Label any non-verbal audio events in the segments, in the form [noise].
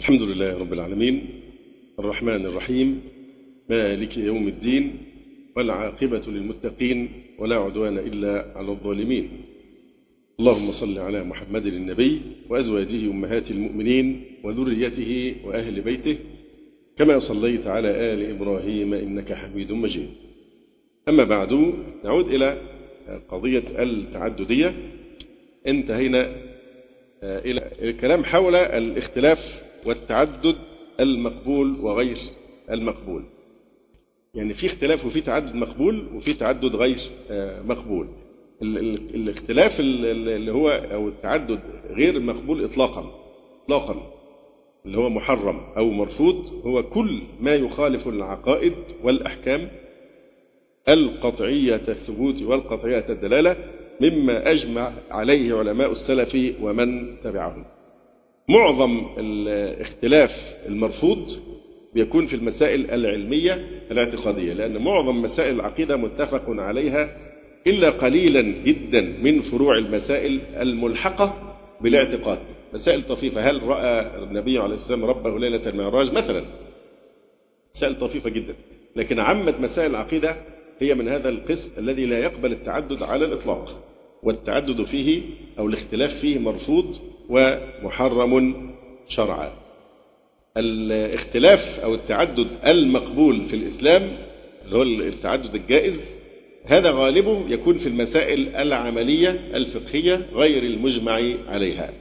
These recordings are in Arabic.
الحمد لله رب العالمين. الرحمن الرحيم. مالك يوم الدين. والعاقبة للمتقين. ولا عدوان إلا على الظالمين. اللهم صل على محمد النبي وأزواجه أمهات المؤمنين وذريته وأهل بيته. كما صليت على آل إبراهيم إنك حميد مجيد. أما بعد نعود إلى قضية التعددية. انتهينا إلى الكلام حول الاختلاف والتعدد المقبول وغير المقبول. يعني في اختلاف وفي تعدد مقبول وفي تعدد غير مقبول. الاختلاف اللي هو أو التعدد غير مقبول اطلاقا اطلاقا. اللي هو محرم أو مرفوض هو كل ما يخالف العقائد والأحكام القطعية الثبوت والقطعية الدلالة مما أجمع عليه علماء السلف ومن تبعهم. معظم الاختلاف المرفوض بيكون في المسائل العلمية الاعتقادية لأن معظم مسائل العقيدة متفق عليها إلا قليلا جدا من فروع المسائل الملحقة بالاعتقاد. مسائل طفيفة هل رأى النبي عليه السلام ربه ليلة المعراج مثلا مسائل طفيفة جدا لكن عامة مسائل العقيدة هي من هذا القسم الذي لا يقبل التعدد على الإطلاق والتعدد فيه أو الاختلاف فيه مرفوض ومحرم شرعا. الاختلاف أو التعدد المقبول في الإسلام اللي هو التعدد الجائز هذا غالبه يكون في المسائل العملية الفقهية غير المجمع عليها.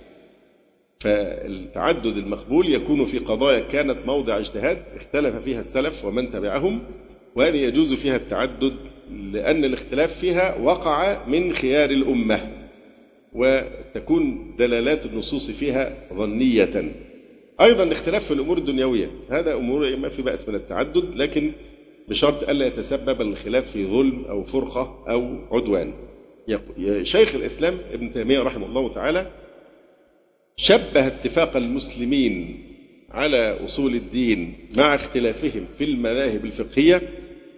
فالتعدد المقبول يكون في قضايا كانت موضع اجتهاد اختلف فيها السلف ومن تبعهم وهذه يجوز فيها التعدد لأن الاختلاف فيها وقع من خيار الأمة. وتكون دلالات النصوص فيها ظنية. أيضا الاختلاف في الأمور الدنيوية. هذا أمور ما في بأس من التعدد لكن بشرط ألا يتسبب الخلاف في ظلم أو فرقة أو عدوان. شيخ الإسلام ابن تيمية رحمه الله تعالى شبه اتفاق المسلمين على أصول الدين مع اختلافهم في المذاهب الفقهية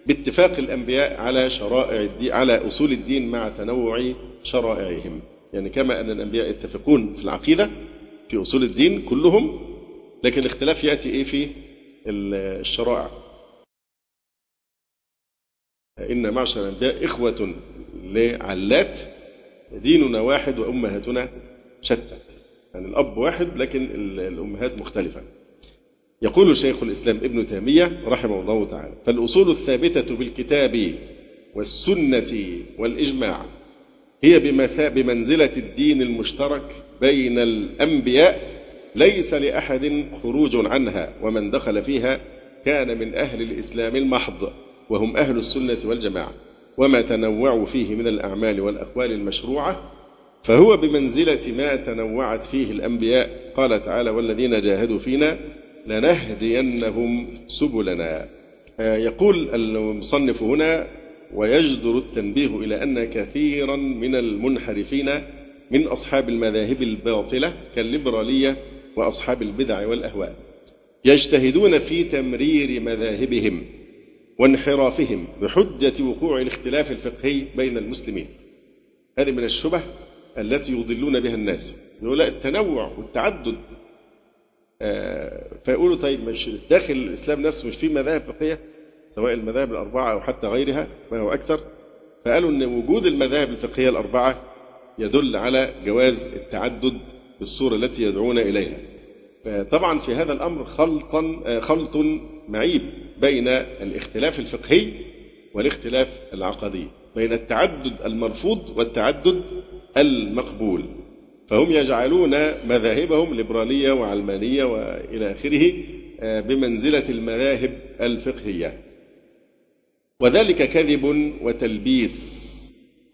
باتفاق الأنبياء على شرائع الدين على أصول الدين مع تنوع شرائعهم. يعني كما أن الأنبياء يتفقون في العقيدة في أصول الدين كلهم لكن الاختلاف يأتي إيه؟ في الشرائع. إن معشر الأنبياء إخوة لعلات ديننا واحد وأمهاتنا شتى. يعني الأب واحد لكن الأمهات مختلفة. يقول شيخ الإسلام ابن تيمية رحمه الله تعالى فالأصول الثابتة بالكتاب والسنة والإجماع هي بمنزلة الدين المشترك بين الأنبياء ليس لأحد خروج عنها ومن دخل فيها كان من أهل الإسلام المحض وهم أهل السنة والجماعة. وما تنوعوا فيه من الأعمال والأقوال المشروعة فهو بمنزلة ما تنوعت فيه الأنبياء. قال تعالى والذين جاهدوا فينا لنهدينهم سبلنا. يقول المصنف هنا ويجدر التنبيه إلى أن كثيرا من المنحرفين من أصحاب المذاهب الباطلة كالليبرالية وأصحاب البدع والأهواء يجتهدون في تمرير مذاهبهم وانحرافهم بحجة وقوع الاختلاف الفقهي بين المسلمين. هذه من الشبه التي يضلون بها الناس. يقول التنوع والتعدد. فيقولوا طيب مش داخل الإسلام نفسه مش في مذاهب فقهية؟ سواء المذاهب الأربعة أو حتى غيرها ما هو أكثر؟ فقالوا إن وجود المذاهب الفقهية الأربعة يدل على جواز التعدد بالصورة التي يدعون إليها. فطبعا في هذا الأمر خلطا خلط معيب بين الاختلاف الفقهي والاختلاف العقدي بين التعدد المرفوض والتعدد المقبول. فهم يجعلون مذاهبهم ليبرالية وعلمانية وإلى آخره بمنزلة المذاهب الفقهية. وذلك كذب وتلبيس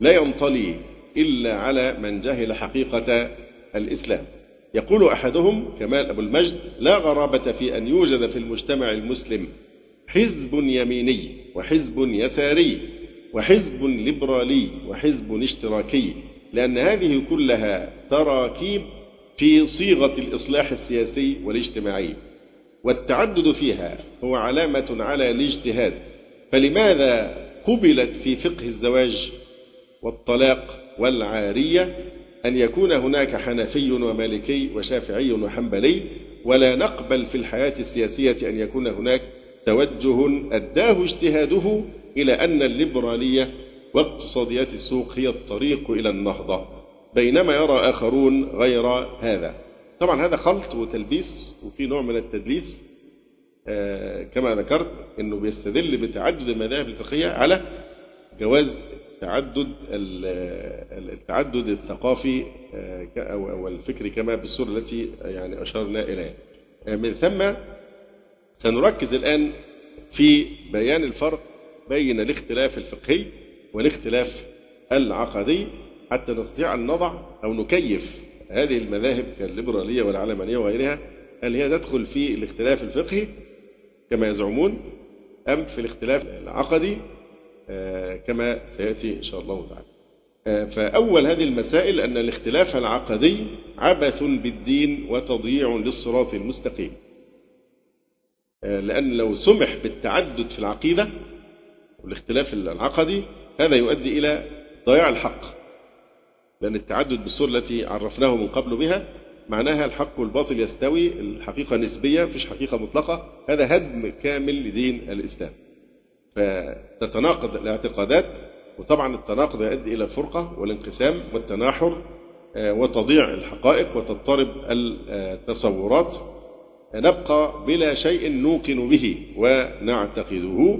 لا ينطلي إلا على من جهل حقيقة الإسلام. يقول أحدهم كمال أبو المجد لا غرابة في أن يوجد في المجتمع المسلم حزب يميني وحزب يساري وحزب ليبرالي وحزب اشتراكي لأن هذه كلها تراكيب في صيغة الإصلاح السياسي والاجتماعي والتعدد فيها هو علامة على الاجتهاد فلماذا قبلت في فقه الزواج والطلاق والعارية أن يكون هناك حنفي ومالكي وشافعي وحنبلي ولا نقبل في الحياة السياسية أن يكون هناك توجه أداه اجتهاده إلى أن الليبرالية واقتصاديات السوق هي الطريق إلى النهضة بينما يرى آخرون غير هذا. طبعا هذا خلط وتلبيس وفي نوع من التدليس كما ذكرت إنه بيستدل بتعدد المذاهب الفقهية على جواز تعدد التعدد الثقافي آه، أو الفكري كما بالصورة التي يعني أشرنا إليها. آه، من ثم سنركز الآن في بيان الفرق بين الاختلاف الفقهي والاختلاف العقدي حتى نستطيع أن نضع أو نكيف هذه المذاهب كالليبرالية والعلمانية وغيرها هل هي تدخل في الاختلاف الفقهي كما يزعمون أم في الاختلاف العقدي آه، كما سيأتي إن شاء الله تعالى. آه، فأول هذه المسائل أن الاختلاف العقدي عبث بالدين وتضييع للصراط المستقيم. آه، لأن لو سمح بالتعدد في العقيدة والاختلاف العقدي هذا يؤدي إلى ضياع الحق. لأن التعدد بالصورة التي عرفناه من قبل بها معناها الحق والباطل يستوي الحقيقة نسبية مفيش حقيقة مطلقة. هذا هدم كامل لدين الإسلام. فتتناقض الاعتقادات وطبعا التناقض يؤدي إلى الفرقة والانقسام والتناحر آه، وتضيع الحقائق وتضطرب التصورات. نبقى بلا شيء نوقن به ونعتقده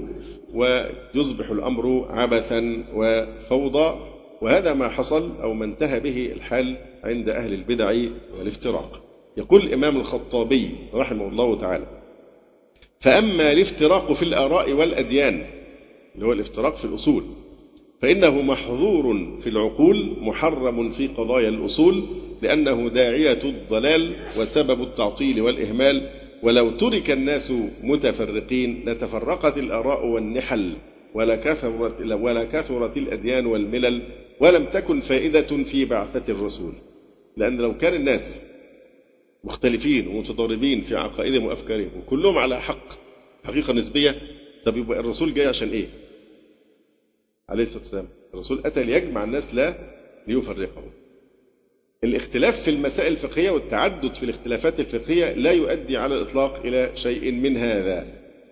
ويصبح الأمر عبثا وفوضى. وهذا ما حصل أو ما انتهى به الحال عند أهل البدع والافتراق. يقول الإمام الخطابي رحمه الله تعالى: فأما الافتراق في الآراء والأديان اللي هو الافتراق في الأصول فإنه محظور في العقول محرم في قضايا الأصول لأنه داعية الضلال وسبب التعطيل والإهمال ولو ترك الناس متفرقين لتفرقت الآراء والنحل ولا كثرت ولا كثرت الأديان والملل ولم تكن فائدة في بعثة الرسول لأن لو كان الناس مختلفين ومتضاربين في عقائدهم وأفكارهم وكلهم على حق حقيقة نسبية طب يبقى الرسول جاي عشان إيه؟ عليه الصلاة والسلام الرسول أتى ليجمع الناس لا ليفرقهم الاختلاف في المسائل الفقهية والتعدد في الاختلافات الفقهية لا يؤدي على الإطلاق إلى شيء من هذا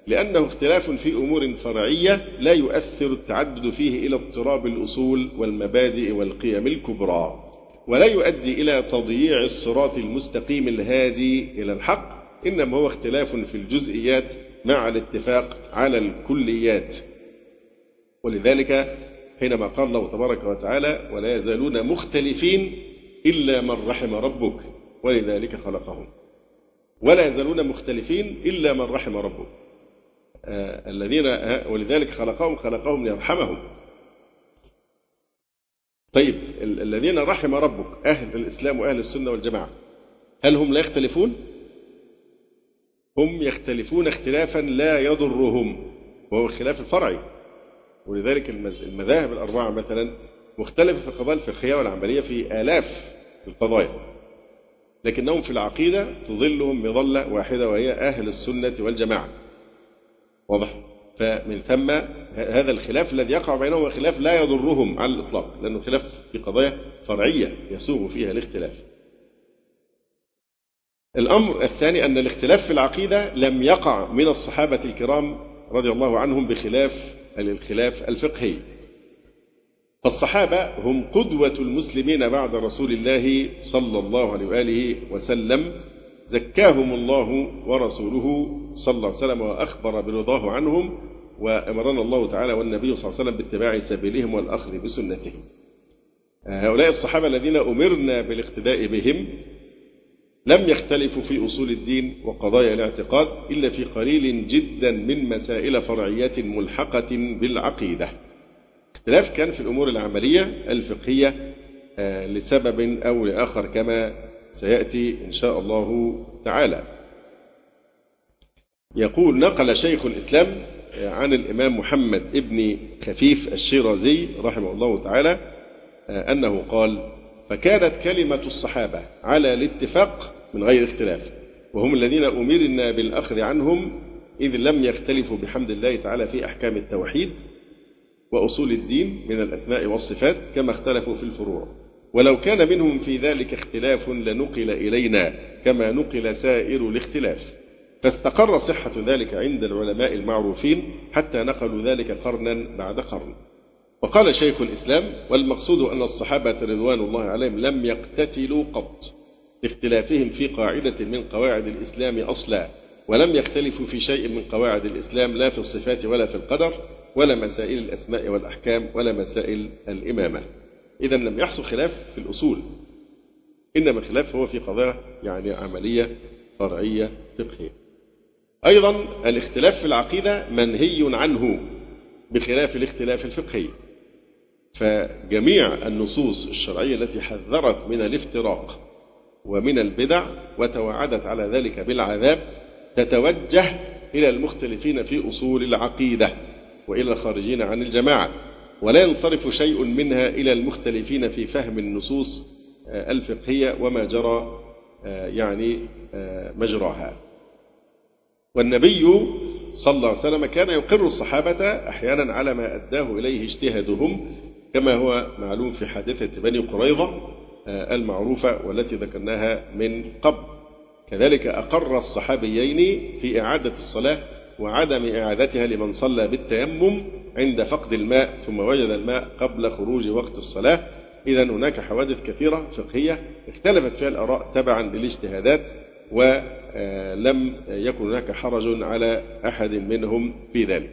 لأنه اختلاف في أمور فرعية لا يؤثر التعدد فيه إلى اضطراب الأصول والمبادئ والقيم الكبرى ولا يؤدي إلى تضييع الصراط المستقيم الهادي إلى الحق إنما هو اختلاف في الجزئيات مع الاتفاق على الكليات. ولذلك حينما قال الله تبارك وتعالى ولا يزالون مختلفين إلا من رحم ربك ولذلك خلقهم. ولا يزالون مختلفين إلا من رحم ربك الذين ولذلك خلقهم خلقهم ليرحمهم. طيب الذين رحم ربك أهل الإسلام وأهل السنة والجماعة هل هم لا يختلفون؟ هم يختلفون اختلافا لا يضرهم وهو الخلاف الفرعي. ولذلك المذاهب الأربعة مثلا مختلفة في القضايا الفقهية والعملية في آلاف القضايا لكنهم في العقيدة تظلهم مظلة واحدة وهي أهل السنة والجماعة. واضح؟ فمن ثم هذا الخلاف الذي يقع بينهم خلاف لا يضرهم على الإطلاق لأنه خلاف في قضايا فرعية يسوغ فيها الاختلاف الأمر الثاني أن الاختلاف في العقيدة لم يقع من الصحابة الكرام رضي الله عنهم بخلاف الخلاف الفقهي فالصحابة هم قدوة المسلمين بعد رسول الله صلى الله عليه وآله وسلم زكاهم الله ورسوله صلى الله عليه وسلم وأخبر برضاه عنهم وأمرنا الله تعالى والنبي صلى الله عليه وسلم باتباع سبيلهم والأخذ بسنتهم. هؤلاء الصحابة الذين أمرنا بالاقتداء بهم لم يختلفوا في أصول الدين وقضايا الاعتقاد إلا في قليل جدا من مسائل فرعيات ملحقة بالعقيدة. اختلاف كان في الأمور العملية الفقهية آه، لسبب أو لآخر كما سيأتي إن شاء الله تعالى. يقول نقل شيخ الإسلام عن الإمام محمد ابن خفيف الشيرازي رحمه الله تعالى أنه قال فكانت كلمة الصحابة على الاتفاق من غير اختلاف وهم الذين أمرنا بالأخذ عنهم إذ لم يختلفوا بحمد الله تعالى في أحكام التوحيد وأصول الدين من الأسماء والصفات كما اختلفوا في الفروع. ولو كان منهم في ذلك اختلاف لنقل إلينا كما نقل سائر الاختلاف. فاستقر صحة ذلك عند العلماء المعروفين حتى نقلوا ذلك قرنا بعد قرن. وقال شيخ الإسلام والمقصود أن الصحابة رضوان الله عليهم لم يقتتلوا قط. لاختلافهم في قاعدة من قواعد الإسلام أصلا ولم يختلفوا في شيء من قواعد الإسلام لا في الصفات ولا في القدر ولا مسائل الأسماء والأحكام ولا مسائل الإمامة. إذا لم يحصل خلاف في الأصول. إنما الخلاف هو في قضايا يعني عملية فرعية فقهية. أيضا الاختلاف في العقيدة منهي عنه بخلاف الاختلاف الفقهي. فجميع النصوص الشرعية التي حذرت من الافتراق ومن البدع وتوعدت على ذلك بالعذاب تتوجه إلى المختلفين في أصول العقيدة وإلى الخارجين عن الجماعة. ولا ينصرف شيء منها إلى المختلفين في فهم النصوص آه، الفقهية وما جرى آه، يعني آه، مجراها. والنبي صلى الله عليه وسلم كان يقر الصحابة أحيانا على ما أداه إليه اجتهادهم كما هو معلوم في حادثة بني قريظة المعروفة والتي ذكرناها من قبل. كذلك أقر الصحابيين في إعادة الصلاة وعدم إعادتها لمن صلى بالتيمم عند فقد الماء ثم وجد الماء قبل خروج وقت الصلاة. إذا هناك حوادث كثيرة فقهية اختلفت فيها الآراء تبعا للاجتهادات ولم يكن هناك حرج على أحد منهم في ذلك.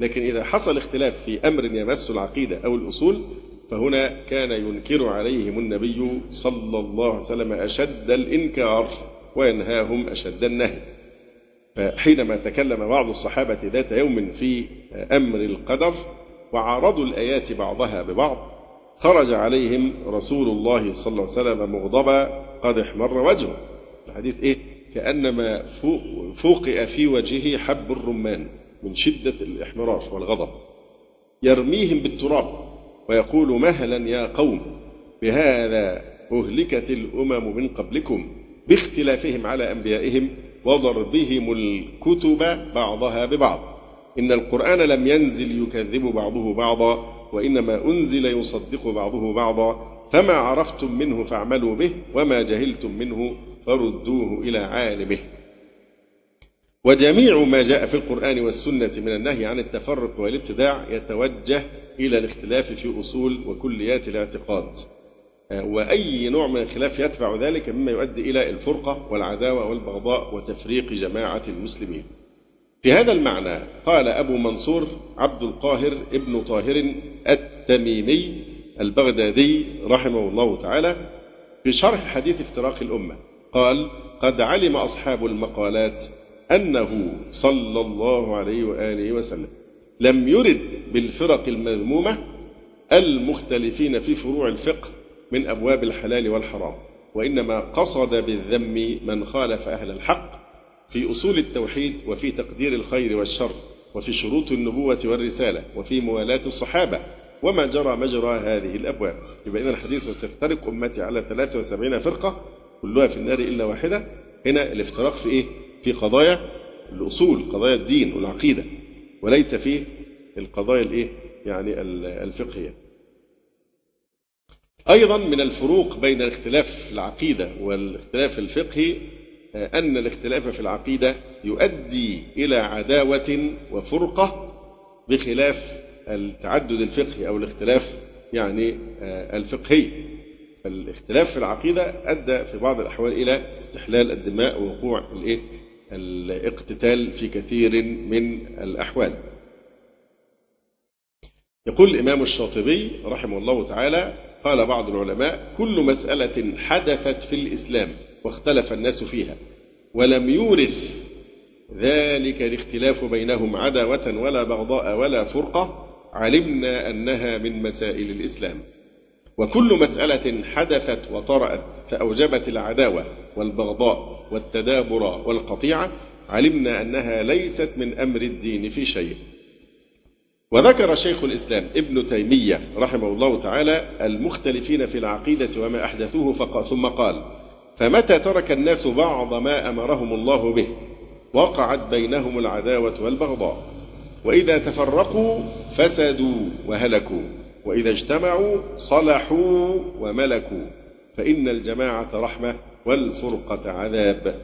لكن إذا حصل اختلاف في أمر يمس العقيدة أو الأصول فهنا كان ينكر عليهم النبي صلى الله عليه وسلم أشد الإنكار وينهاهم أشد النهي. فحينما تكلم بعض الصحابة ذات يوم في أمر القدر وعارضوا الآيات بعضها ببعض خرج عليهم رسول الله صلى الله عليه وسلم مغضبا قد احمر وجهه. الحديث إيه؟ كأنما فوقئ في وجهه حب الرمان من شدة الإحمرار والغضب. يرميهم بالتراب ويقول مهلا يا قوم بهذا أهلكت الأمم من قبلكم باختلافهم على أنبيائهم وضربهم الكتب بعضها ببعض. إن القرآن لم ينزل يكذب بعضه بعضا وإنما أنزل يصدق بعضه بعضا. فما عرفتم منه فاعملوا به وما جهلتم منه فردوه إلى عالمه. وجميع ما جاء في القرآن والسنة من النهي عن التفرق والابتداع يتوجه إلى الاختلاف في أصول وكليات الاعتقاد. وأي نوع من الخلاف يتبع ذلك مما يؤدي إلى الفرقة والعداوة والبغضاء وتفريق جماعة المسلمين. في هذا المعنى قال أبو منصور عبد القاهر ابن طاهر التميمي البغدادي رحمه الله تعالى في شرح حديث افتراق الأمة. قال قد علم أصحاب المقالات أنه صلى الله عليه وآله وسلم لم يرد بالفرق المذمومة المختلفين في فروع الفقه من أبواب الحلال والحرام وإنما قصد بالذم من خالف أهل الحق في أصول التوحيد وفي تقدير الخير والشر وفي شروط النبوة والرسالة وفي موالاة الصحابة وما جرى مجرى هذه الأبواب يبقى إذا الحديث وستفترق أمتي على 73 فرقة كلها في النار إلا واحدة هنا الافتراق في إيه؟ في قضايا الأصول قضايا الدين والعقيدة وليس في القضايا الإيه؟ يعني الفقهية أيضا من الفروق بين الاختلاف في العقيدة والاختلاف الفقهي آه، أن الاختلاف في العقيدة يؤدي إلى عداوة وفرقة بخلاف التعدد الفقهي أو الاختلاف يعني آه، الفقهي فالاختلاف في العقيدة أدى في بعض الأحوال إلى استحلال الدماء ووقوع الإيه؟ الاقتتال في كثير من الأحوال يقول الإمام الشاطبي رحمه الله تعالى قال بعض العلماء كل مسألة حدثت في الإسلام واختلف الناس فيها ولم يورث ذلك الاختلاف بينهم عداوة ولا بغضاء ولا فرقة علمنا أنها من مسائل الإسلام وكل مسألة حدثت وطرأت فأوجبت العداوة والبغضاء والتدابر والقطيعة علمنا أنها ليست من أمر الدين في شيء وذكر شيخ الإسلام ابن تيمية رحمه الله تعالى المختلفين في العقيدة وما أحدثوه ثم قال فمتى ترك الناس بعض ما أمرهم الله به؟ وقعت بينهم العداوة والبغضاء. وإذا تفرقوا فسدوا وهلكوا وإذا اجتمعوا صلحوا وملكوا. فإن الجماعة رحمة والفرقة عذاب.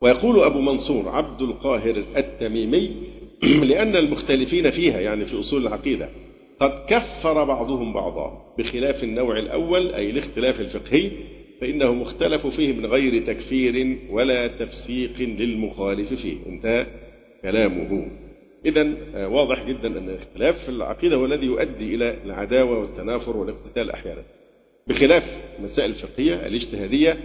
ويقول أبو منصور عبد القاهر التميمي [clears throat] لأن المختلفين فيها يعني في أصول العقيدة. قد كفر بعضهم بعضا بخلاف النوع الأول أي الاختلاف الفقهي فإنه مختلف فيه من غير تكفير ولا تفسيق للمخالف فيه. انتهى كلامه. إذا آه، واضح جدا أن الاختلاف في العقيدة هو الذي يؤدي إلى العداوة والتنافر والاقتتال أحيانا. بخلاف المسائل الفقهية الاجتهادية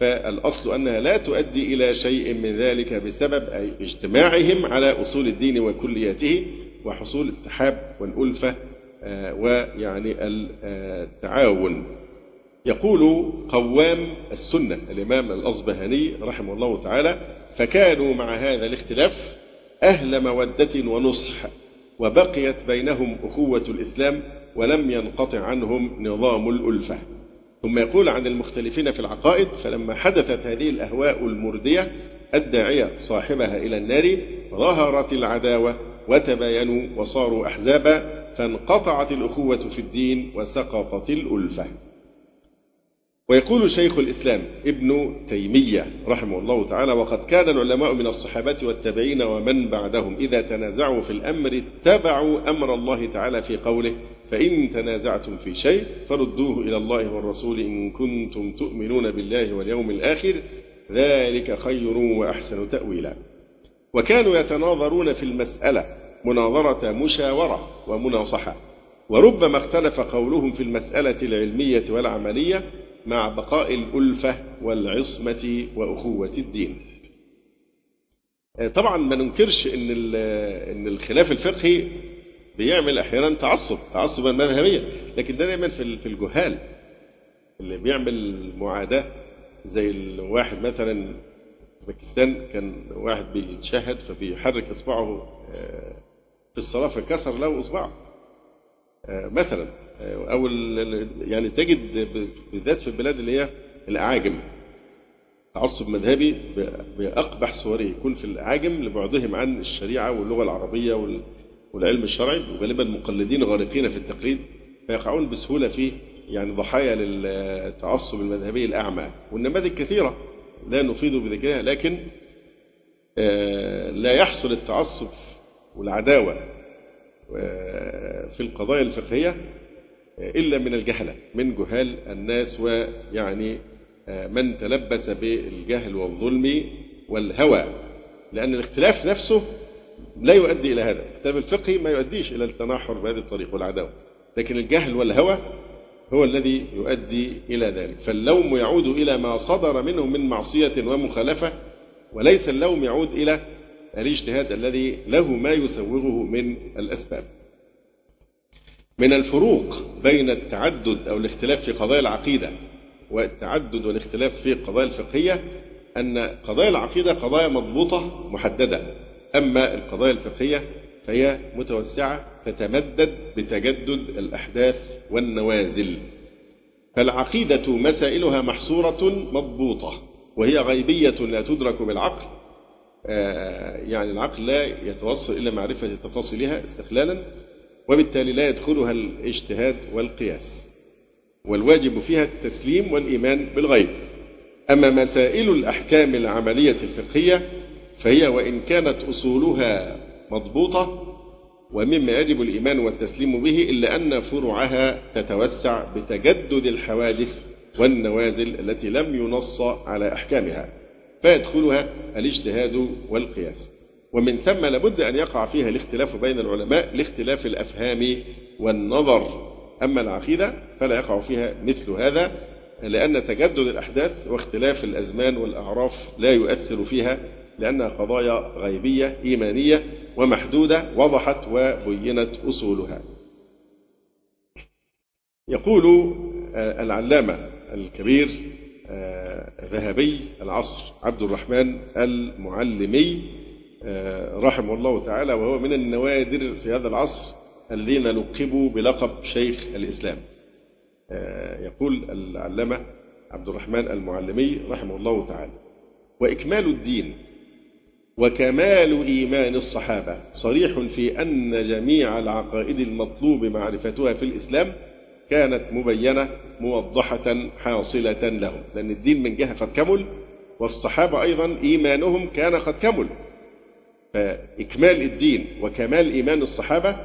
فالأصل أنها لا تؤدي إلى شيء من ذلك بسبب أي اجتماعهم على أصول الدين وكلياته وحصول التحاب والألفة آه، ويعني التعاون. يقول قوام السنة الإمام الأصبهاني رحمه الله تعالى فكانوا مع هذا الاختلاف أهل مودة ونصح وبقيت بينهم أخوة الإسلام ولم ينقطع عنهم نظام الألفة. ثم يقول عن المختلفين في العقائد فلما حدثت هذه الأهواء المردية الداعية صاحبها إلى النار ظهرت العداوة وتباينوا وصاروا أحزابا فانقطعت الأخوة في الدين وسقطت الألفة. ويقول شيخ الإسلام ابن تيمية رحمه الله تعالى وقد كان العلماء من الصحابة والتابعين ومن بعدهم إذا تنازعوا في الأمر اتبعوا أمر الله تعالى في قوله فإن تنازعتم في شيء فردوه إلى الله والرسول إن كنتم تؤمنون بالله واليوم الآخر ذلك خير وأحسن تأويلا. وكانوا يتناظرون في المسألة مناظرة مشاورة ومناصحة وربما اختلف قولهم في المسألة العلمية والعملية مع بقاء الألفة والعصمة وأخوة الدين. طبعا ما ننكرش إن إن الخلاف الفقهي بيعمل أحيانا تعصب تعصبا مذهبيا لكن ده دايما في الجهال اللي بيعمل معاداة. زي الواحد مثلا باكستان كان واحد بيتشهد فبيحرك إصبعه آه، في الصلاة فكسر له إصبعه آه، مثلا. آه، أو يعني تجد بالذات في البلاد اللي هي الأعاجم. تعصب مذهبي بأقبح صوره يكون في الأعاجم لبعدهم عن الشريعة واللغة العربية والعلم الشرعي وغالبا مقلدين غارقين في التقليد فيقعون بسهولة في يعني ضحايا للتعصب المذهبي الأعمى. والنماذج كثيرة لا نفيد بذكرها لكن آه، لا يحصل التعصب والعداوة في القضايا الفقهية إلا من الجهلة من جهال الناس ويعني آه، من تلبس بالجهل والظلم والهوى. لأن الاختلاف نفسه لا يؤدي إلى هذا. الكتاب الفقهي ما يؤديش إلى التناحر بهذه الطريق والعداوة. لكن الجهل والهوى هو الذي يؤدي إلى ذلك. فاللوم يعود إلى ما صدر منه من معصية ومخالفة وليس اللوم يعود إلى الاجتهاد الذي له ما يسوغه من الأسباب. من الفروق بين التعدد أو الاختلاف في قضايا العقيدة والتعدد والاختلاف في القضايا الفقهية أن قضايا العقيدة قضايا مضبوطة محددة. أما القضايا الفقهية فهي متوسعة تتمدد بتجدد الأحداث والنوازل. فالعقيدة مسائلها محصورة مضبوطة وهي غيبية لا تدرك بالعقل. آه، يعني العقل لا يتوصل إلى معرفة تفاصيلها استقلالا. وبالتالي لا يدخلها الاجتهاد والقياس والواجب فيها التسليم والإيمان بالغيب. أما مسائل الأحكام العملية الفقهية فهي وإن كانت أصولها مضبوطة ومما يجب الإيمان والتسليم به إلا أن فروعها تتوسع بتجدد الحوادث والنوازل التي لم ينص على أحكامها فيدخلها الاجتهاد والقياس. ومن ثم لابد أن يقع فيها الاختلاف بين العلماء لاختلاف الأفهام والنظر. أما العقيدة فلا يقع فيها مثل هذا لأن تجدد الأحداث واختلاف الأزمان والأعراف لا يؤثر فيها لأنها قضايا غيبية إيمانية ومحدودة وضحت وبينت أصولها. يقول العلامة الكبير ذهبي العصر عبد الرحمن المعلمي آه، رحمه الله تعالى وهو من النوادر في هذا العصر الذين لقبوا بلقب شيخ الإسلام. آه، يقول العلامة عبد الرحمن المعلمي رحمه الله تعالى وإكمال الدين وكمال إيمان الصحابة صريح في أن جميع العقائد المطلوب معرفتها في الإسلام كانت مبينة موضحة حاصلة لهم لأن الدين من جهة قد كمل والصحابة أيضا إيمانهم كان قد كمل. فإكمال الدين وكمال إيمان الصحابة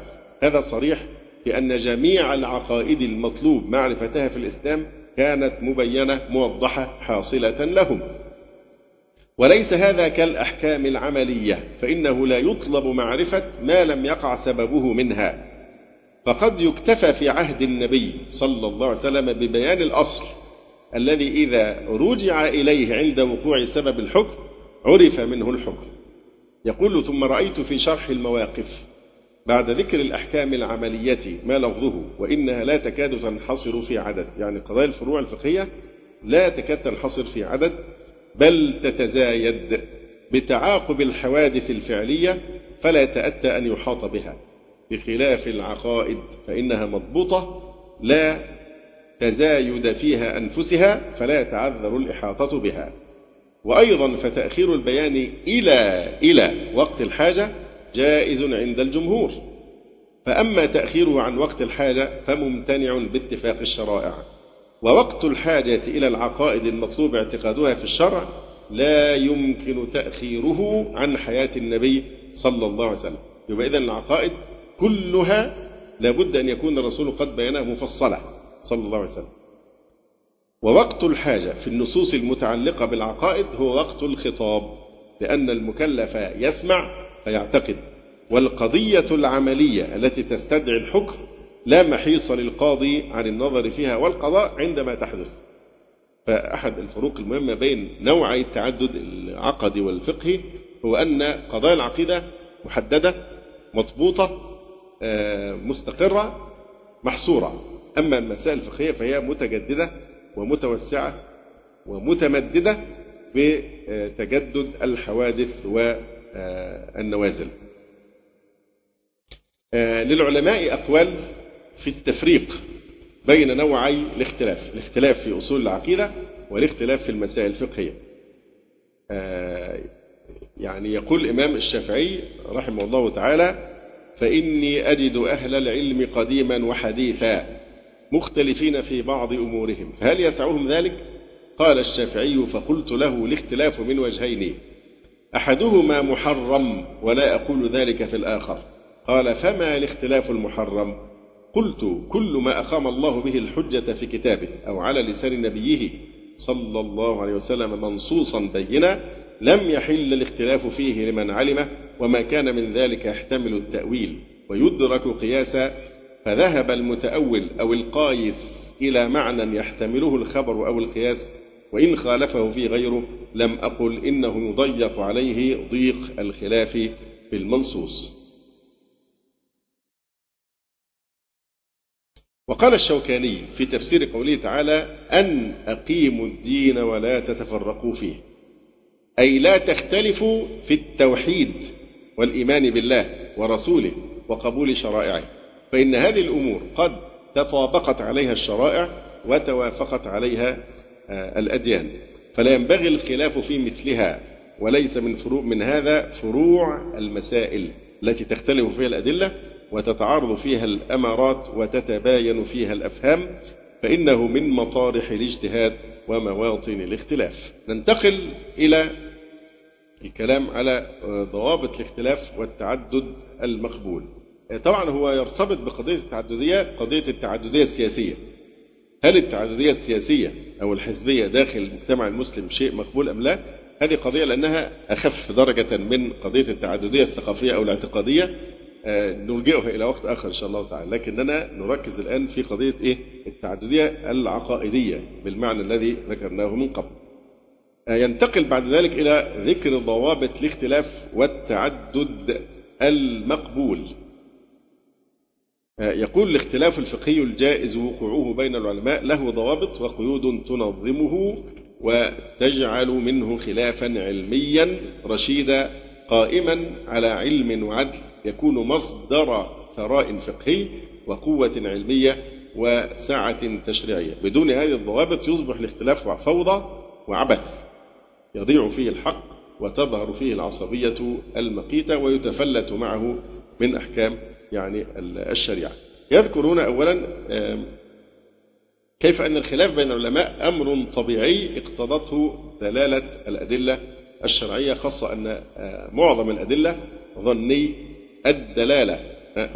هذا صريح في أن جميع العقائد المطلوب معرفتها في الإسلام كانت مبينة موضحة حاصلة لهم. وليس هذا كالأحكام العملية فإنه لا يطلب معرفة ما لم يقع سببه منها. فقد يكتفى في عهد النبي صلى الله عليه وسلم ببيان الأصل الذي إذا رجع إليه عند وقوع سبب الحكم عرف منه الحكم. يقول ثم رأيت في شرح المواقف بعد ذكر الأحكام العملية ما لفظه وإنها لا تكاد تنحصر في عدد. يعني قضايا الفروع الفقهية لا تكاد تنحصر في عدد بل تتزايد بتعاقب الحوادث الفعلية فلا يتأتى أن يحاط بها. بخلاف العقائد فإنها مضبوطة لا تزايد فيها أنفسها فلا يتعذر الإحاطة بها. وأيضا فتأخير البيان إلى إلى وقت الحاجة جائز عند الجمهور. فأما تأخيره عن وقت الحاجة فممتنع باتفاق الشرائع. ووقت الحاجة إلى العقائد المطلوب اعتقادها في الشرع لا يمكن تأخيره عن حياة النبي صلى الله عليه وسلم. يبقى إذن العقائد كلها لابد أن يكون الرسول قد بينها مفصلة صلى الله عليه وسلم. ووقت الحاجة في النصوص المتعلقة بالعقائد هو وقت الخطاب لأن المكلف يسمع فيعتقد والقضية العملية التي تستدعي الحكم لا محيص للقاضي عن النظر فيها والقضاء عندما تحدث. فأحد الفروق المهمة بين نوعي التعدد العقدي والفقهي هو أن قضايا العقيدة محددة مضبوطة آه، مستقرة محصورة. أما المسائل الفقهية فهي متجددة ومتوسعة ومتمددة بتجدد الحوادث والنوازل. آه، للعلماء أقوال في التفريق بين نوعي الاختلاف الاختلاف في أصول العقيدة والاختلاف في المسائل الفقهية. آه، يعني يقول الإمام الشافعي رحمه الله تعالى فإني أجد أهل العلم قديما وحديثا مختلفين في بعض أمورهم. فهل يسعهم ذلك؟ قال الشافعي فقلت له الاختلاف من وجهين. أحدهما محرم ولا أقول ذلك في الآخر. قال فما الاختلاف المحرم؟ قلت كل ما أقام الله به الحجة في كتابه أو على لسان نبيه صلى الله عليه وسلم منصوصا بينا لم يحل الاختلاف فيه لمن علمه وما كان من ذلك يحتمل التأويل ويدرك قياسا فذهب المتأول أو القايس إلى معنى يحتمله الخبر أو القياس وإن خالفه في غيره لم أقل إنه يضيق عليه ضيق الخلاف في المنصوص. وقال الشوكاني في تفسير قوله تعالى أن أقيموا الدين ولا تتفرقوا فيه أي لا تختلفوا في التوحيد والإيمان بالله ورسوله وقبول شرائعه. فإن هذه الأمور قد تطابقت عليها الشرائع وتوافقت عليها آه، الأديان. فلا ينبغي الخلاف في مثلها وليس من فروع من هذا فروع المسائل التي تختلف فيها الأدلة وتتعارض فيها الأمارات وتتباين فيها الأفهام فإنه من مطارح الاجتهاد ومواطن الاختلاف. ننتقل إلى الكلام على ضوابط الاختلاف والتعدد المقبول. طبعا هو يرتبط بقضية التعددية قضية التعددية السياسية. هل التعددية السياسية أو الحزبية داخل المجتمع المسلم شيء مقبول أم لا؟ هذه قضية لأنها أخف درجة من قضية التعددية الثقافية أو الاعتقادية. آه، نلجئها إلى وقت آخر إن شاء الله تعالى. لكننا نركز الآن في قضية إيه؟ التعددية العقائدية بالمعنى الذي ذكرناه من قبل. آه، ينتقل بعد ذلك إلى ذكر ضوابط الاختلاف والتعدد المقبول. يقول الاختلاف الفقهي الجائز وقوعه بين العلماء له ضوابط وقيود تنظمه وتجعل منه خلافا علميا رشيدا قائما على علم وعدل يكون مصدر ثراء فقهي وقوة علمية وسعة تشريعية. بدون هذه الضوابط يصبح الاختلاف فوضى وعبث يضيع فيه الحق وتظهر فيه العصبية المقيتة ويتفلت معه من أحكام يعني الشريعة. يذكرون أولا كيف أن الخلاف بين العلماء أمر طبيعي اقتضته دلالة الأدلة الشرعية خاصة أن آه، معظم الأدلة ظني الدلالة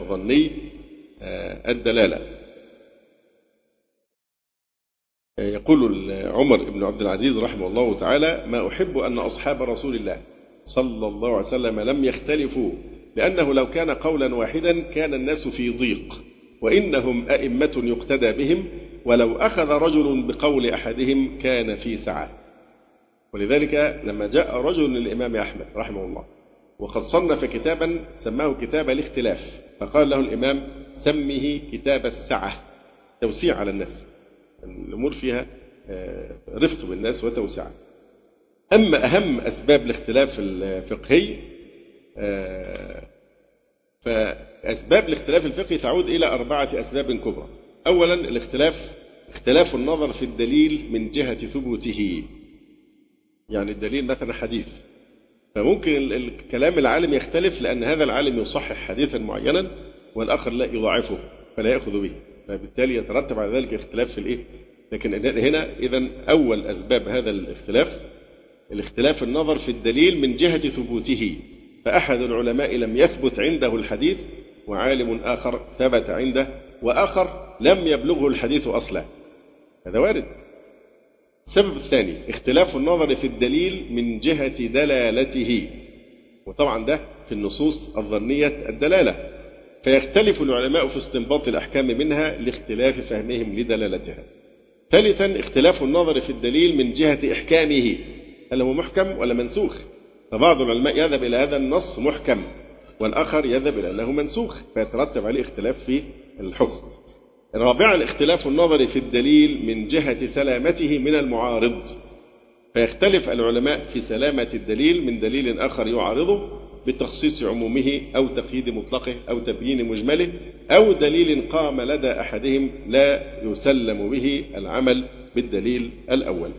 ظني آه، الدلالة. يقول عمر بن عبد العزيز رحمه الله تعالى ما أحب أن أصحاب رسول الله صلى الله عليه وسلم لم يختلفوا لأنه لو كان قولا واحدا كان الناس في ضيق وإنهم أئمة يقتدى بهم ولو أخذ رجل بقول أحدهم كان في سعة ولذلك لما جاء رجل للإمام أحمد رحمه الله وقد صنف كتابا سماه كتاب الاختلاف فقال له الإمام سمه كتاب السعة توسيع على الناس الأمور فيها آه، رفق بالناس وتوسعة أما أهم أسباب الاختلاف الفقهي آه، فأسباب الاختلاف الفقهي تعود إلى أربعة أسباب كبرى. أولا الاختلاف اختلاف النظر في الدليل من جهة ثبوته. يعني الدليل مثلا حديث. فممكن الكلام العالم يختلف لأن هذا العالم يصحح حديثا معينا والآخر لا يضاعفه فلا يأخذ به. فبالتالي يترتب على ذلك اختلاف في الإيه؟ لكن هنا إذا أول أسباب هذا الاختلاف الاختلاف النظر في الدليل من جهة ثبوته. فأحد العلماء لم يثبت عنده الحديث وعالم آخر ثبت عنده وآخر لم يبلغه الحديث أصلا. هذا وارد. السبب الثاني اختلاف النظر في الدليل من جهة دلالته. وطبعا ده في النصوص الظنية الدلالة. فيختلف العلماء في استنباط الأحكام منها لاختلاف فهمهم لدلالتها. ثالثا اختلاف النظر في الدليل من جهة إحكامه. هل هو محكم ولا منسوخ؟ فبعض العلماء يذهب إلى هذا النص محكم والآخر يذهب إلى أنه منسوخ فيترتب عليه اختلاف في الحكم. رابعا اختلاف النظر في الدليل من جهة سلامته من المعارض. فيختلف العلماء في سلامة الدليل من دليل آخر يعارضه بتخصيص عمومه أو تقييد مطلقه أو تبيين مجمله أو دليل قام لدى أحدهم لا يسلم به العمل بالدليل الأول.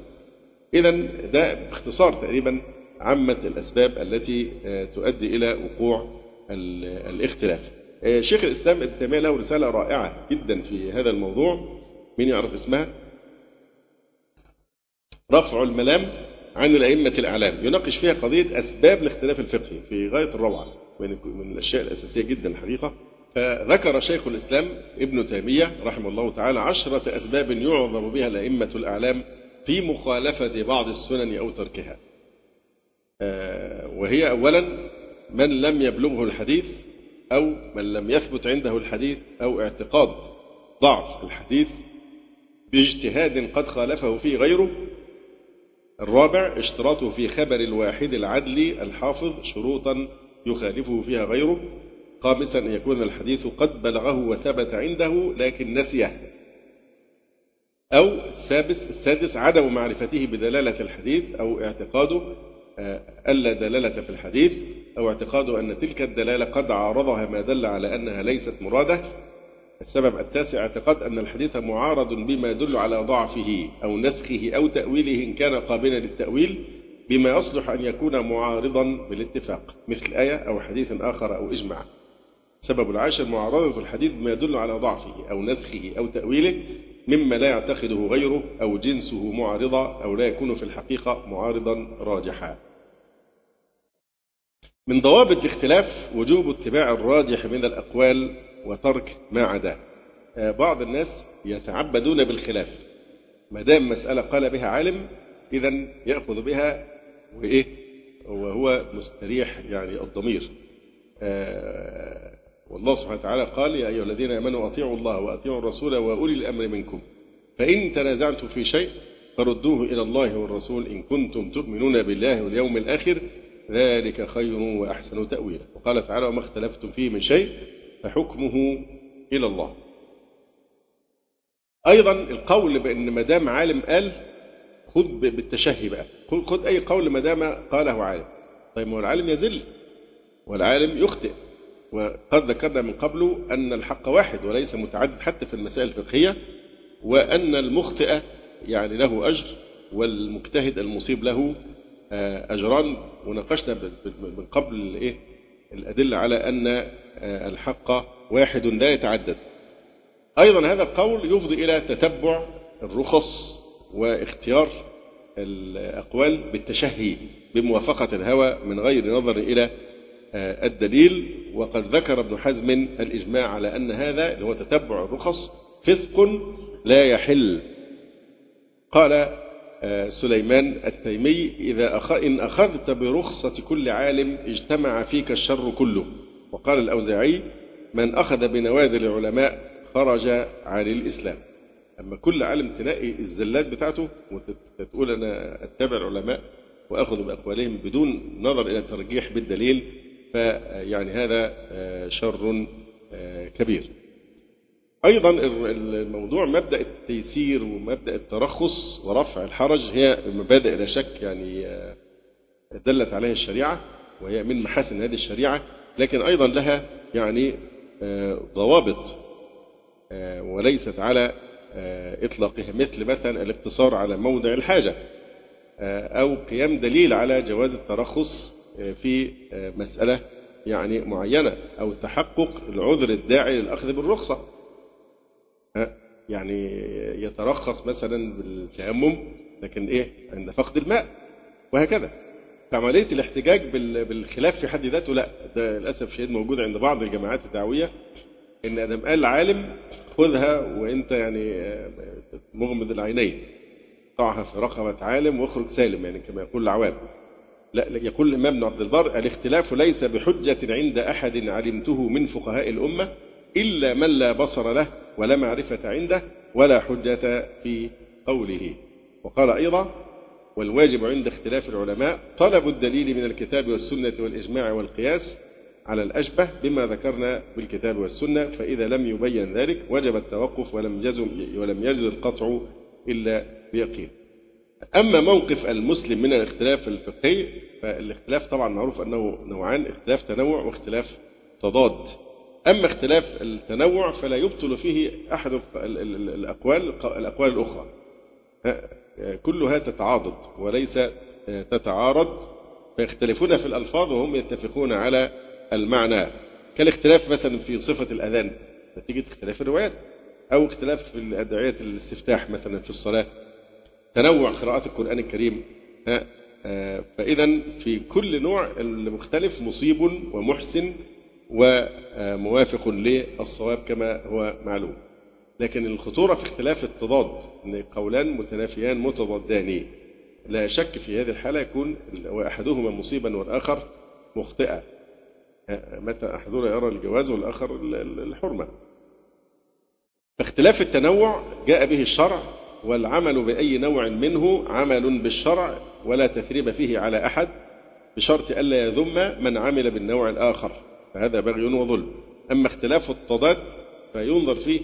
إذا ده باختصار تقريبا عامة الأسباب التي آه، تؤدي إلى وقوع الاختلاف. آه، شيخ الإسلام ابن تيمية له رسالة رائعة جدا في هذا الموضوع. مين يعرف اسمها؟ رفع الملام عن الأئمة الأعلام. يناقش فيها قضية أسباب الاختلاف الفقهي في غاية الروعة من الأشياء الأساسية جدا الحقيقة. فذكر شيخ الإسلام ابن تيمية رحمه الله تعالى عشرة أسباب يعذر بها الأئمة الأعلام في مخالفة بعض السنن أو تركها. وهي أولا من لم يبلغه الحديث أو من لم يثبت عنده الحديث أو اعتقاد ضعف الحديث باجتهاد قد خالفه فيه غيره. الرابع اشتراطه في خبر الواحد العدل الحافظ شروطا يخالفه فيها غيره. خامسا أن يكون الحديث قد بلغه وثبت عنده لكن نسيه. أو السادس السادس عدم معرفته بدلالة الحديث أو اعتقاده آه، ألا دلالة في الحديث أو اعتقاده أن تلك الدلالة قد عارضها ما دل على أنها ليست مرادة. السبب التاسع اعتقاد أن الحديث معارض بما يدل على ضعفه أو نسخه أو تأويله إن كان قابلا للتأويل بما يصلح أن يكون معارضا بالاتفاق مثل آية أو حديث آخر أو إجماع. السبب العاشر معارضة الحديث بما يدل على ضعفه أو نسخه أو تأويله مما لا يعتقده غيره أو جنسه معارضة أو لا يكون في الحقيقة معارضا راجحا. من ضوابط الاختلاف وجوب اتباع الراجح من الأقوال وترك ما عداه آه، بعض الناس يتعبدون بالخلاف. ما دام مسألة قال بها عالم إذا يأخذ بها وإيه؟ وهو مستريح يعني الضمير. آه، والله سبحانه وتعالى قال يا أيها الذين آمنوا أطيعوا الله وأطيعوا الرسول وأولي الأمر منكم. فإن تنازعتم في شيء فردوه إلى الله والرسول إن كنتم تؤمنون بالله واليوم الآخر ذلك خير وأحسن تأويلا. وقال تعالى وما اختلفتم فيه من شيء فحكمه إلى الله. أيضا القول بأن ما دام عالم قال خذ بالتشهي بقى. خذ أي قول ما دام قاله عالم. طيب ما هو العالم يزل والعالم يخطئ. وقد ذكرنا من قبل أن الحق واحد وليس متعدد حتى في المسائل الفقهية وأن المخطئ يعني له أجر والمجتهد المصيب له أجران وناقشنا من قبل إيه الأدلة على أن الحق واحد لا يتعدد. أيضا هذا القول يفضي إلى تتبع الرخص واختيار الأقوال بالتشهي بموافقة الهوى من غير نظر إلى الدليل. وقد ذكر ابن حزم الإجماع على أن هذا اللي هو تتبع الرخص فسق لا يحل. قال سليمان التيمي إذا أخ... إن أخذت برخصة كل عالم اجتمع فيك الشر كله. وقال الأوزاعي من أخذ بنوادر العلماء خرج عن الإسلام. أما كل عالم تلاقي الزلات بتاعته وتقول أنا أتبع العلماء وأخذ بأقوالهم بدون نظر إلى الترجيح بالدليل فيعني هذا شر كبير. أيضا الموضوع مبدأ التيسير ومبدأ الترخص ورفع الحرج هي مبادئ لا شك يعني دلت عليها الشريعة وهي من محاسن هذه الشريعة لكن أيضا لها يعني ضوابط وليست على إطلاقها مثل مثلا الاقتصار على موضع الحاجة أو قيام دليل على جواز الترخص في مسألة يعني معينة أو تحقق العذر الداعي للأخذ بالرخصة. يعني يترخص مثلا بالتيمم لكن إيه؟ عند فقد الماء وهكذا. فعملية الاحتجاج بالخلاف في حد ذاته لا. ده للأسف شديد موجود عند بعض الجماعات الدعوية إن أدم قال عالم خذها وأنت يعني مغمض العينين. ضعها في رقبة عالم واخرج سالم يعني كما يقول العوام. لا يقول الإمام ابن عبد البر الاختلاف ليس بحجة عند أحد علمته من فقهاء الأمة إلا من لا بصر له ولا معرفة عنده ولا حجة في قوله. وقال أيضا والواجب عند اختلاف العلماء طلب الدليل من الكتاب والسنة والإجماع والقياس على الأشبه بما ذكرنا بالكتاب والسنة فإذا لم يبين ذلك وجب التوقف ولم يجز ولم يجز القطع إلا بيقين. أما موقف المسلم من الاختلاف الفقهي فالاختلاف طبعا معروف أنه نوعان اختلاف تنوع واختلاف تضاد. أما اختلاف التنوع فلا يبطل فيه أحد الأقوال الأقوال الأخرى. كلها تتعاضد وليس تتعارض فيختلفون في الألفاظ وهم يتفقون على المعنى. كالاختلاف مثلا في صفة الأذان نتيجة اختلاف الروايات أو اختلاف في أدعية الاستفتاح مثلا في الصلاة. تنوع قراءات القرآن الكريم فإذا في كل نوع المختلف مصيب ومحسن وموافق للصواب كما هو معلوم. لكن الخطورة في اختلاف التضاد أن قولان متنافيان متضادان لا شك في هذه الحالة يكون وأحدهما مصيبا والآخر مخطئا. مثلا أحدهما يرى الجواز والآخر الحرمة. فاختلاف التنوع جاء به الشرع والعمل بأي نوع منه عمل بالشرع ولا تثريب فيه على أحد بشرط ألا يذم من عمل بالنوع الآخر. فهذا بغي وظلم. أما اختلاف التضاد فينظر فيه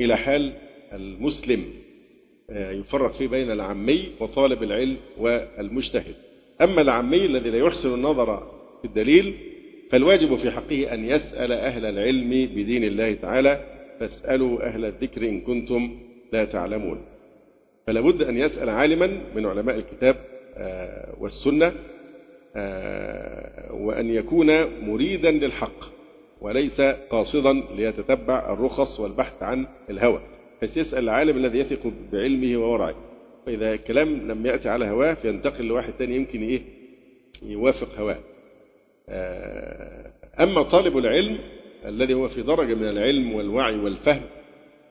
إلى حال المسلم يفرق فيه بين العمي وطالب العلم والمجتهد. أما العمي الذي لا يحسن النظر في الدليل فالواجب في حقه أن يسأل أهل العلم بدين الله تعالى فاسألوا أهل الذكر إن كنتم لا تعلمون. فلا بد أن يسأل عالما من علماء الكتاب والسنة وأن يكون مريدا للحق وليس قاصدا ليتتبع الرخص والبحث عن الهوى. بس يسأل العالم الذي يثق بعلمه وورعه. فإذا الكلام لم يأتي على هواه فينتقل لواحد تاني يمكن إيه؟ يوافق هواه. أما طالب العلم الذي هو في درجة من العلم والوعي والفهم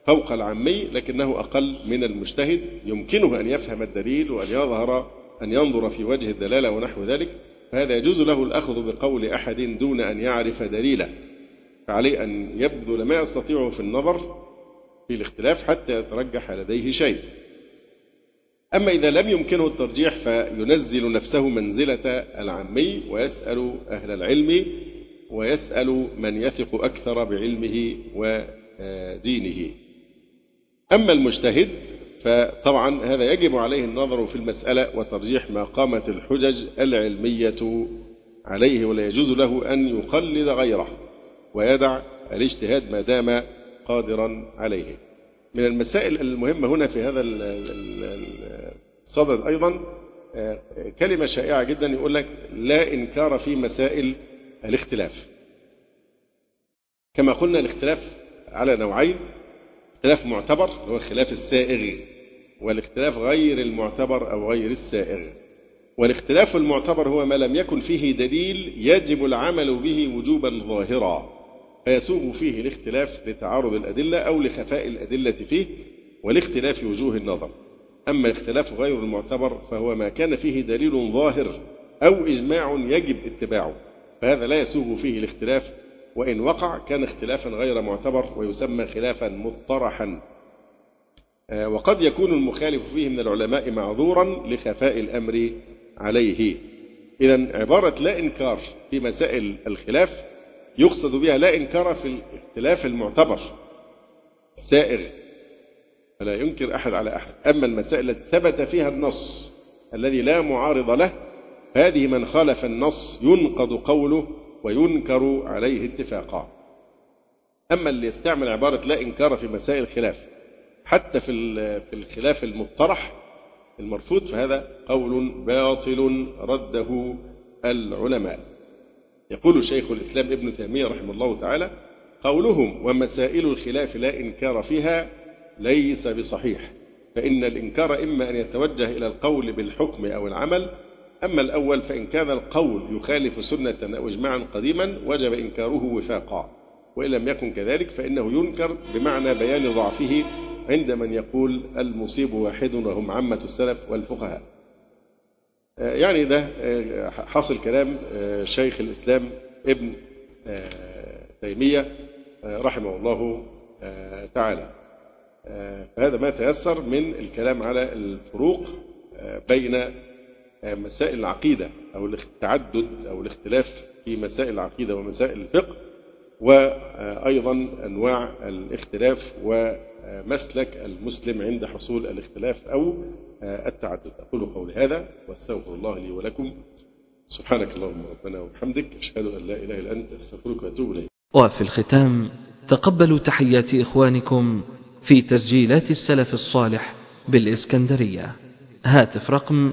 فوق العامي لكنه أقل من المجتهد يمكنه أن يفهم الدليل وأن يظهر أن ينظر في وجه الدلالة ونحو ذلك. فهذا يجوز له الأخذ بقول أحد دون أن يعرف دليله فعليه أن يبذل ما يستطيعه في النظر في الاختلاف حتى يترجح لديه شيء. أما إذا لم يمكنه الترجيح فينزل نفسه منزلة العامي ويسأل أهل العلم ويسأل من يثق أكثر بعلمه ودينه. أما المجتهد فطبعا هذا يجب عليه النظر في المسألة وترجيح ما قامت الحجج العلمية عليه ولا يجوز له أن يقلد غيره ويدع الاجتهاد ما دام قادرا عليه. من المسائل المهمة هنا في هذا الصدد أيضا كلمة شائعة جدا يقول لك لا إنكار في مسائل الاختلاف. كما قلنا الاختلاف على نوعين اختلاف معتبر هو الخلاف السائغ والاختلاف غير المعتبر أو غير السائغ. والاختلاف المعتبر هو ما لم يكن فيه دليل يجب العمل به وجوبا ظاهرا فيسوغ فيه الاختلاف لتعارض الأدلة أو لخفاء الأدلة فيه ولاختلاف وجوه النظر. أما الاختلاف غير المعتبر فهو ما كان فيه دليل ظاهر أو إجماع يجب اتباعه فهذا لا يسوغ فيه الاختلاف وإن وقع كان اختلافا غير معتبر ويسمى خلافا مطرحا. آه، وقد يكون المخالف فيه من العلماء معذورا لخفاء الأمر عليه. إذا عبارة لا إنكار في مسائل الخلاف يقصد بها لا إنكار في الاختلاف المعتبر. السائغ فلا ينكر أحد على أحد. أما المسائل التي ثبت فيها النص الذي لا معارض له فهذه من خالف النص ينقض قوله وينكر عليه اتفاقا. أما اللي يستعمل عبارة لا إنكار في مسائل الخلاف حتى في في الخلاف المطرح المرفوض فهذا قول باطل رده العلماء. يقول شيخ الإسلام ابن تيمية رحمه الله تعالى قولهم ومسائل الخلاف لا إنكار فيها ليس بصحيح فإن الإنكار إما أن يتوجه إلى القول بالحكم أو العمل أما الأول فإن كان القول يخالف سنة أو إجماعا قديما وجب إنكاره وفاقا. وإن لم يكن كذلك فإنه ينكر بمعنى بيان ضعفه عند من يقول المصيب واحد وهم عامة السلف والفقهاء. يعني ده حاصل كلام شيخ الإسلام ابن تيمية رحمه الله تعالى. فهذا ما تيسر من الكلام على الفروق بين مسائل العقيدة أو التعدد أو الاختلاف في مسائل العقيدة ومسائل الفقه وأيضا أنواع الاختلاف ومسلك المسلم عند حصول الاختلاف أو التعدد. أقول قولي هذا واستغفر الله لي ولكم. سبحانك اللهم ربنا وبحمدك أشهد أن لا إله إلا أنت أستغفرك وأتوب إليك. وفي الختام تقبلوا تحيات إخوانكم في تسجيلات السلف الصالح بالإسكندرية. هاتف رقم